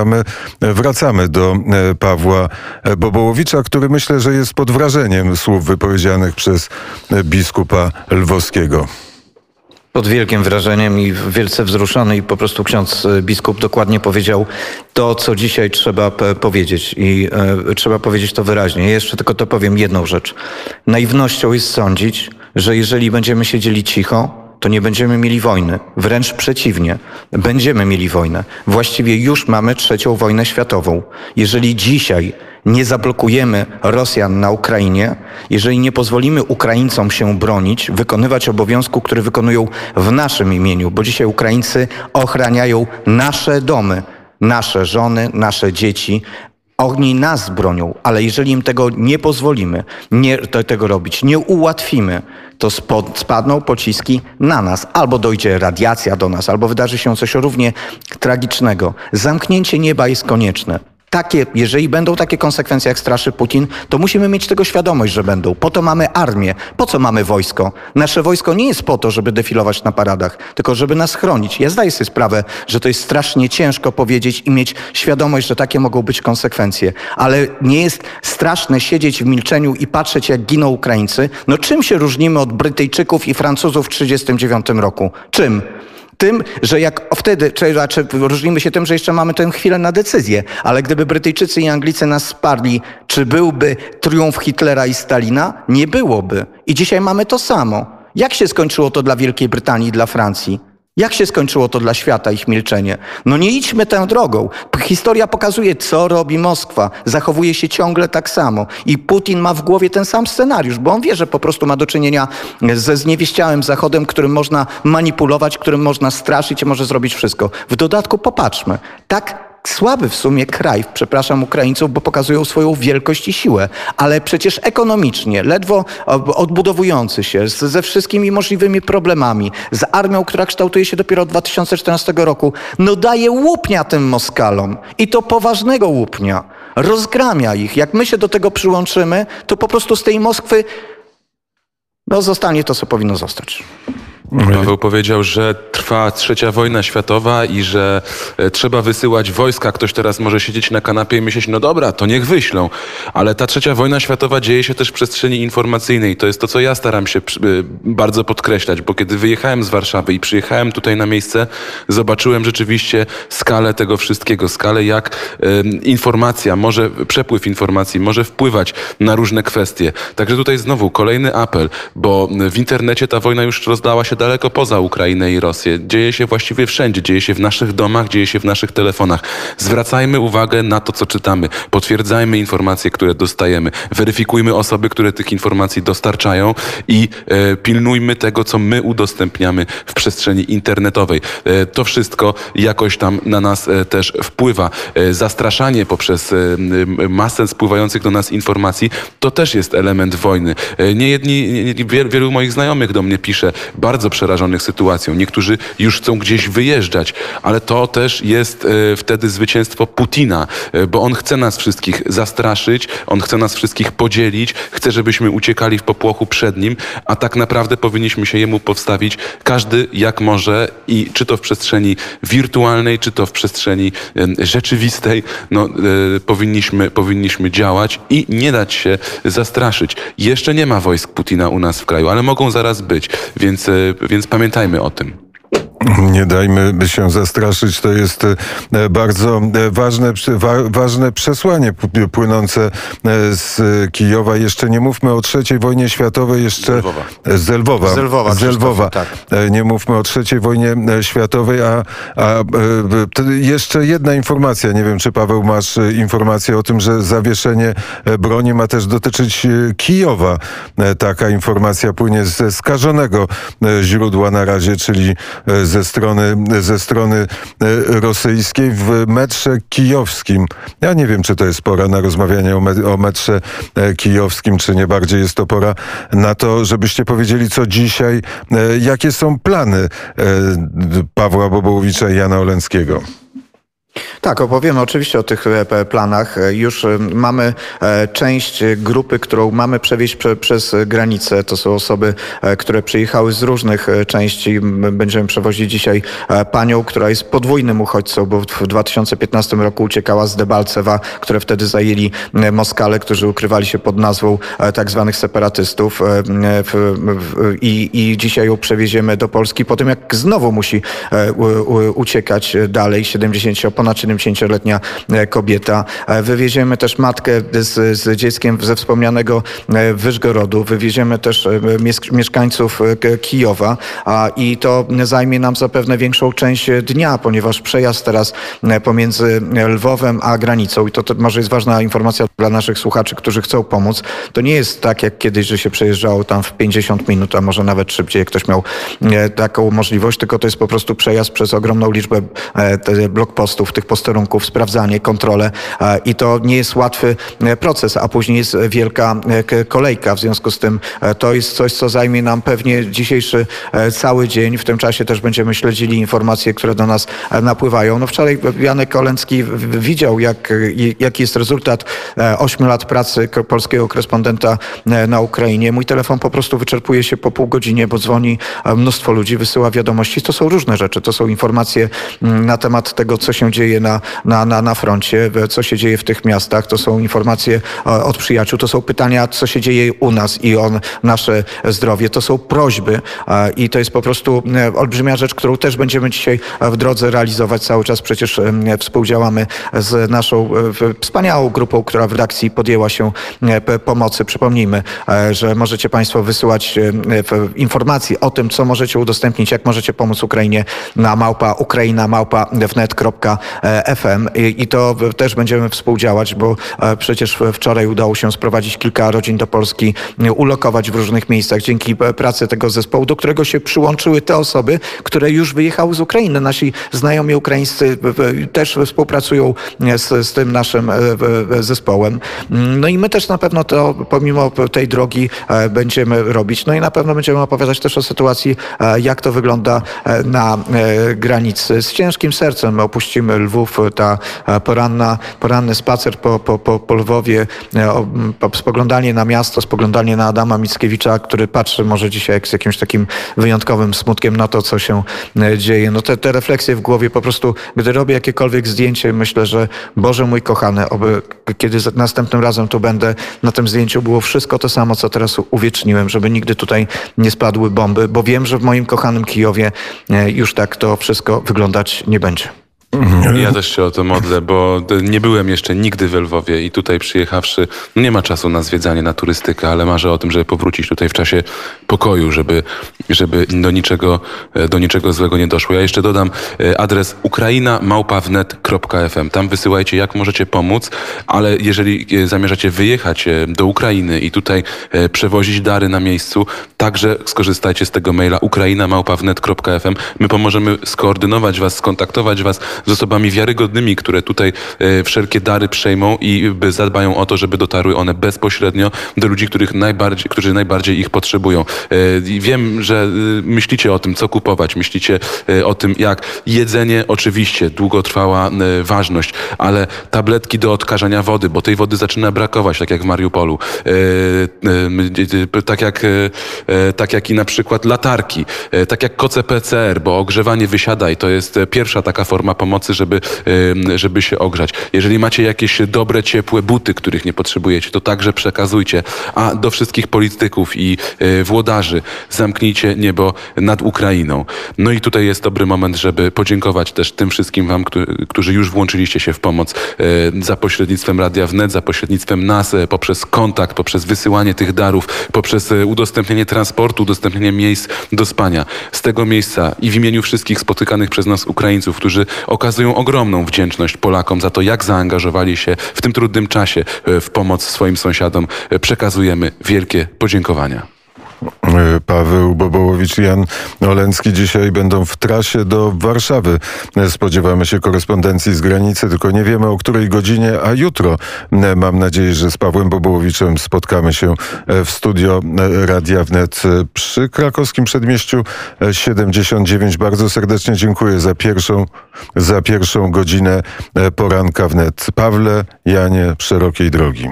A my wracamy do Pawła Bobołowicza, który myślę, że jest pod wrażeniem słów wypowiedzianych przez biskupa Lwowskiego pod wielkim wrażeniem i wielce wzruszony i po prostu ksiądz e, biskup dokładnie powiedział to, co dzisiaj trzeba powiedzieć i e, trzeba powiedzieć to wyraźnie. Jeszcze tylko to powiem jedną rzecz. Naiwnością jest sądzić, że jeżeli będziemy siedzieli cicho, to nie będziemy mieli wojny. Wręcz przeciwnie, będziemy mieli wojnę. Właściwie już mamy trzecią wojnę światową. Jeżeli dzisiaj nie zablokujemy Rosjan na Ukrainie, jeżeli nie pozwolimy Ukraińcom się bronić, wykonywać obowiązku, który wykonują w naszym imieniu, bo dzisiaj Ukraińcy ochraniają nasze domy, nasze żony, nasze dzieci, oni nas bronią, ale jeżeli im tego nie pozwolimy, nie tego robić, nie ułatwimy, to spod, spadną pociski na nas. Albo dojdzie radiacja do nas, albo wydarzy się coś równie tragicznego. Zamknięcie nieba jest konieczne takie, jeżeli będą takie konsekwencje, jak straszy Putin, to musimy mieć tego świadomość, że będą. Po to mamy armię. Po co mamy wojsko? Nasze wojsko nie jest po to, żeby defilować na paradach, tylko żeby nas chronić. Ja zdaję sobie sprawę, że to jest strasznie ciężko powiedzieć i mieć świadomość, że takie mogą być konsekwencje. Ale nie jest straszne siedzieć w milczeniu i patrzeć, jak giną Ukraińcy. No czym się różnimy od Brytyjczyków i Francuzów w 1939 roku? Czym? Tym, że jak wtedy, czy raczej różnimy się tym, że jeszcze mamy tę chwilę na decyzję, ale gdyby Brytyjczycy i Anglicy nas sparli, czy byłby triumf Hitlera i Stalina? Nie byłoby. I dzisiaj mamy to samo. Jak się skończyło to dla Wielkiej Brytanii i dla Francji? Jak się skończyło to dla świata, ich milczenie? No nie idźmy tą drogą. Historia pokazuje, co robi Moskwa. Zachowuje się ciągle tak samo. I Putin ma w głowie ten sam scenariusz, bo on wie, że po prostu ma do czynienia ze zniewieściałym Zachodem, którym można manipulować, którym można straszyć może zrobić wszystko. W dodatku popatrzmy. Tak słaby w sumie kraj, przepraszam Ukraińców, bo pokazują swoją wielkość i siłę, ale przecież ekonomicznie, ledwo odbudowujący się, ze wszystkimi możliwymi problemami, z armią, która kształtuje się dopiero od 2014 roku, no daje łupnia tym Moskalom i to poważnego łupnia. Rozgramia ich. Jak my się do tego przyłączymy, to po prostu z tej Moskwy no zostanie to, co powinno zostać. Paweł powiedział, że trwa trzecia wojna światowa i że e, trzeba wysyłać wojska. Ktoś teraz może siedzieć na kanapie i myśleć, no dobra, to niech wyślą. Ale ta trzecia wojna światowa dzieje się też w przestrzeni informacyjnej. To jest to, co ja staram się e, bardzo podkreślać, bo kiedy wyjechałem z Warszawy i przyjechałem tutaj na miejsce, zobaczyłem rzeczywiście skalę tego wszystkiego, skalę jak informacja, może przepływ informacji może wpływać na różne kwestie. Także tutaj znowu kolejny apel, bo w internecie ta wojna już rozdała się daleko poza Ukrainę i Rosję. Dzieje się właściwie wszędzie. Dzieje się w naszych domach, dzieje się w naszych telefonach. Zwracajmy uwagę na to, co czytamy. Potwierdzajmy informacje, które dostajemy. Weryfikujmy osoby, które tych informacji dostarczają i e, pilnujmy tego, co my udostępniamy w przestrzeni internetowej. E, to wszystko jakoś tam na nas e, też wpływa. E, zastraszanie poprzez e, masę spływających do nas informacji to też jest element wojny. E, nie jedni, nie, wielu moich znajomych do mnie pisze, bardzo przerażonych sytuacją. Niektórzy już chcą gdzieś wyjeżdżać, ale to też jest e, wtedy zwycięstwo Putina, e, bo on chce nas wszystkich zastraszyć, on chce nas wszystkich podzielić, chce, żebyśmy uciekali w popłochu przed nim, a tak naprawdę powinniśmy się jemu powstawić każdy jak może i czy to w przestrzeni wirtualnej, czy to w przestrzeni rzeczywistej, no, e, powinniśmy, powinniśmy działać i nie dać się zastraszyć. Jeszcze nie ma wojsk Putina u nas w kraju, ale mogą zaraz być, więc więc pamiętajmy o tym. Nie dajmy się zastraszyć. To jest e, bardzo e, ważne, ważne przesłanie płynące e, z Kijowa. Jeszcze nie mówmy o trzeciej wojnie światowej, jeszcze z Lwowa. Z Lwowa, z Lwowa. Tak. Nie mówmy o trzeciej wojnie światowej, a, a jeszcze jedna informacja. Nie wiem, czy Paweł masz informację o tym, że zawieszenie broni ma też dotyczyć Kijowa. Taka informacja płynie ze skażonego źródła na razie, czyli z ze strony, ze strony e, rosyjskiej w metrze kijowskim. Ja nie wiem, czy to jest pora na rozmawianie o, me, o metrze e, kijowskim, czy nie bardziej jest to pora na to, żebyście powiedzieli, co dzisiaj, e, jakie są plany Pawła Bobołowicza i Jana Oleńskiego. Tak, opowiemy oczywiście o tych e, planach. E, Już e, mamy część grupy, którą mamy przewieźć prze, przez granicę. To są osoby, które przyjechały z różnych części. Będziemy przewozić dzisiaj panią, która jest podwójnym uchodźcą, bo w 2015 roku uciekała z Debalcewa, które wtedy zajęli Moskale, którzy ukrywali się pod nazwą tak zwanych separatystów. I, I dzisiaj ją przewieziemy do Polski po tym, jak znowu musi uciekać dalej. 70, ponad 70-letnia e, kobieta. E, Wywieziemy też matkę z, z dzieckiem ze wspomnianego e, Wyżgorodu. Wywieziemy też mies- mieszkańców Kijowa i to zajmie nam zapewne większą część dnia, ponieważ przejazd teraz pomiędzy Lwowem a granicą i to, to może jest ważna informacja dla naszych słuchaczy, którzy chcą pomóc. To nie jest tak jak kiedyś, że się przejeżdżało tam w 50 minut, a może nawet szybciej, ktoś miał e, taką możliwość, tylko to jest po prostu przejazd przez ogromną liczbę e, blokpostów, tych posterunków, sprawdzanie, kontrolę i to nie jest łatwy e, proces, a później jest wielka kolejka. W związku z tym to jest coś, co zajmie nam pewnie dzisiejszy cały dzień. W tym czasie też będziemy śledzili informacje, które do nas napływają. No wczoraj Janek w- widział, jak, jaki jest rezultat e, ośmiu lat pracy polskiego korespondenta e, na Ukrainie. Mój telefon po prostu wyczerpuje się po pół godzinie, bo dzwoni e, mnóstwo ludzi, wysyła wiadomości. To są różne rzeczy. To są informacje mm, na temat tego, co się dzieje na, na, na, na froncie, e, co się dzieje w tych miastach. To są informacje e, od przyjaciół. To są pytania, co się dzieje u nas i o nasze zdrowie. To są prośby e, i to jest po prostu e, olbrzymia rzecz, którą też będziemy dzisiaj e, w drodze realizować. Cały czas przecież współdziałamy z naszą e, wspaniałą grupą, która redakcji podjęła się e, pomocy. Przypomnijmy, e, że możecie Państwo wysyłać e, informacje o tym, co możecie udostępnić, jak możecie pomóc Ukrainie na małpa Ukraina małpa wnet.fm I, to też będziemy współdziałać, bo przecież wczoraj udało się sprowadzić kilka rodzin do Polski, ulokować w różnych miejscach dzięki pracy tego zespołu, do którego się przyłączyły te osoby, które już wyjechały z Ukrainy. Nasi znajomi ukraińscy też współpracują z, z tym naszym w- zespołem. No i my też na pewno to pomimo tej drogi e, będziemy robić. No i na pewno będziemy opowiadać też o sytuacji, e, jak to wygląda e, na granicy. Z ciężkim sercem opuścimy Lwów. Ta poranna, poranny spacer po, po, po, po Lwowie, spoglądanie na miasto, spoglądanie na Adama Mickiewicza, który patrzy może dzisiaj z jakimś takim wyjątkowym smutkiem na to, co się dzieje. No te, te refleksje w głowie po prostu, gdy robię jakiekolwiek zdjęcie, myślę, że Boże mój kochany, oby kiedy następnym razem tu będę, na tym zdjęciu było wszystko to samo, co teraz uwieczniłem, żeby nigdy tutaj nie spadły bomby, bo wiem, że w moim kochanym Kijowie e, już tak to wszystko wyglądać nie będzie. Ja też się o to modlę, bo nie byłem jeszcze nigdy w Lwowie i tutaj przyjechawszy, no nie ma czasu na zwiedzanie, na turystykę, ale marzę o tym, żeby powrócić tutaj w czasie pokoju, żeby, żeby do, niczego, e, do niczego złego nie doszło. Ja jeszcze dodam e, adres ukraina.małpawnet.fm. Tam wysyłajcie, jak możecie pomóc, ale jeżeli e, zamierzacie wyjechać do Ukrainy i tutaj przewozić dary na miejscu, także skorzystajcie z tego maila ukraina.małpawnet.fm. My pomożemy skoordynować was, skontaktować was z osobami wiarygodnymi, które tutaj e, wszelkie dary przejmą i zadbają o to, żeby dotarły one bezpośrednio do ludzi, których najbardziej, którzy najbardziej ich potrzebują. E, wiem, że e, myślicie o tym, co kupować, myślicie o tym, jak jedzenie, oczywiście, długotrwała ważność, ale tabletki do odkażania wody, bo tej wody zaczyna brakować, tak jak w Mariupolu. Tak, jak, tak jak i na przykład latarki, tak jak koce PCR, bo ogrzewanie wysiada i to jest pierwsza taka forma pomocy, żeby, e, żeby się ogrzać. Jeżeli macie jakieś dobre, ciepłe buty, których nie potrzebujecie, to także przekazujcie. A do wszystkich polityków i e, włodarzy zamknijcie niebo nad Ukrainą. No i tutaj jest dobry moment, żeby podziękować też tym wszystkim wam, którzy, już włączyliście się w pomoc e, za pośrednictwem Radia Wnet, za pośrednictwem nas, e, poprzez kontakt, poprzez wysyłanie tych darów, poprzez udostępnienie transportu, udostępnienie miejsc do spania. Z tego miejsca i w imieniu wszystkich spotykanych przez nas Ukraińców, którzy okazują ogromną wdzięczność Polakom za to, jak zaangażowali się w tym trudnym czasie e, w pomoc swoim sąsiadom, e, przekazujemy wielkie podziękowania. E, Paweł Bobołowicz Jan Oleński dzisiaj będą w trasie do Warszawy. Spodziewamy się korespondencji z granicy, tylko nie wiemy o której godzinie, a jutro e, mam nadzieję, że z Pawłem Bobołowiczem spotkamy się e, w studio Radia Wnet przy krakowskim przedmieściu e, 79. Bardzo serdecznie dziękuję za pierwszą, za pierwszą godzinę poranka wnet. Pawle, Janie, szerokiej drogi.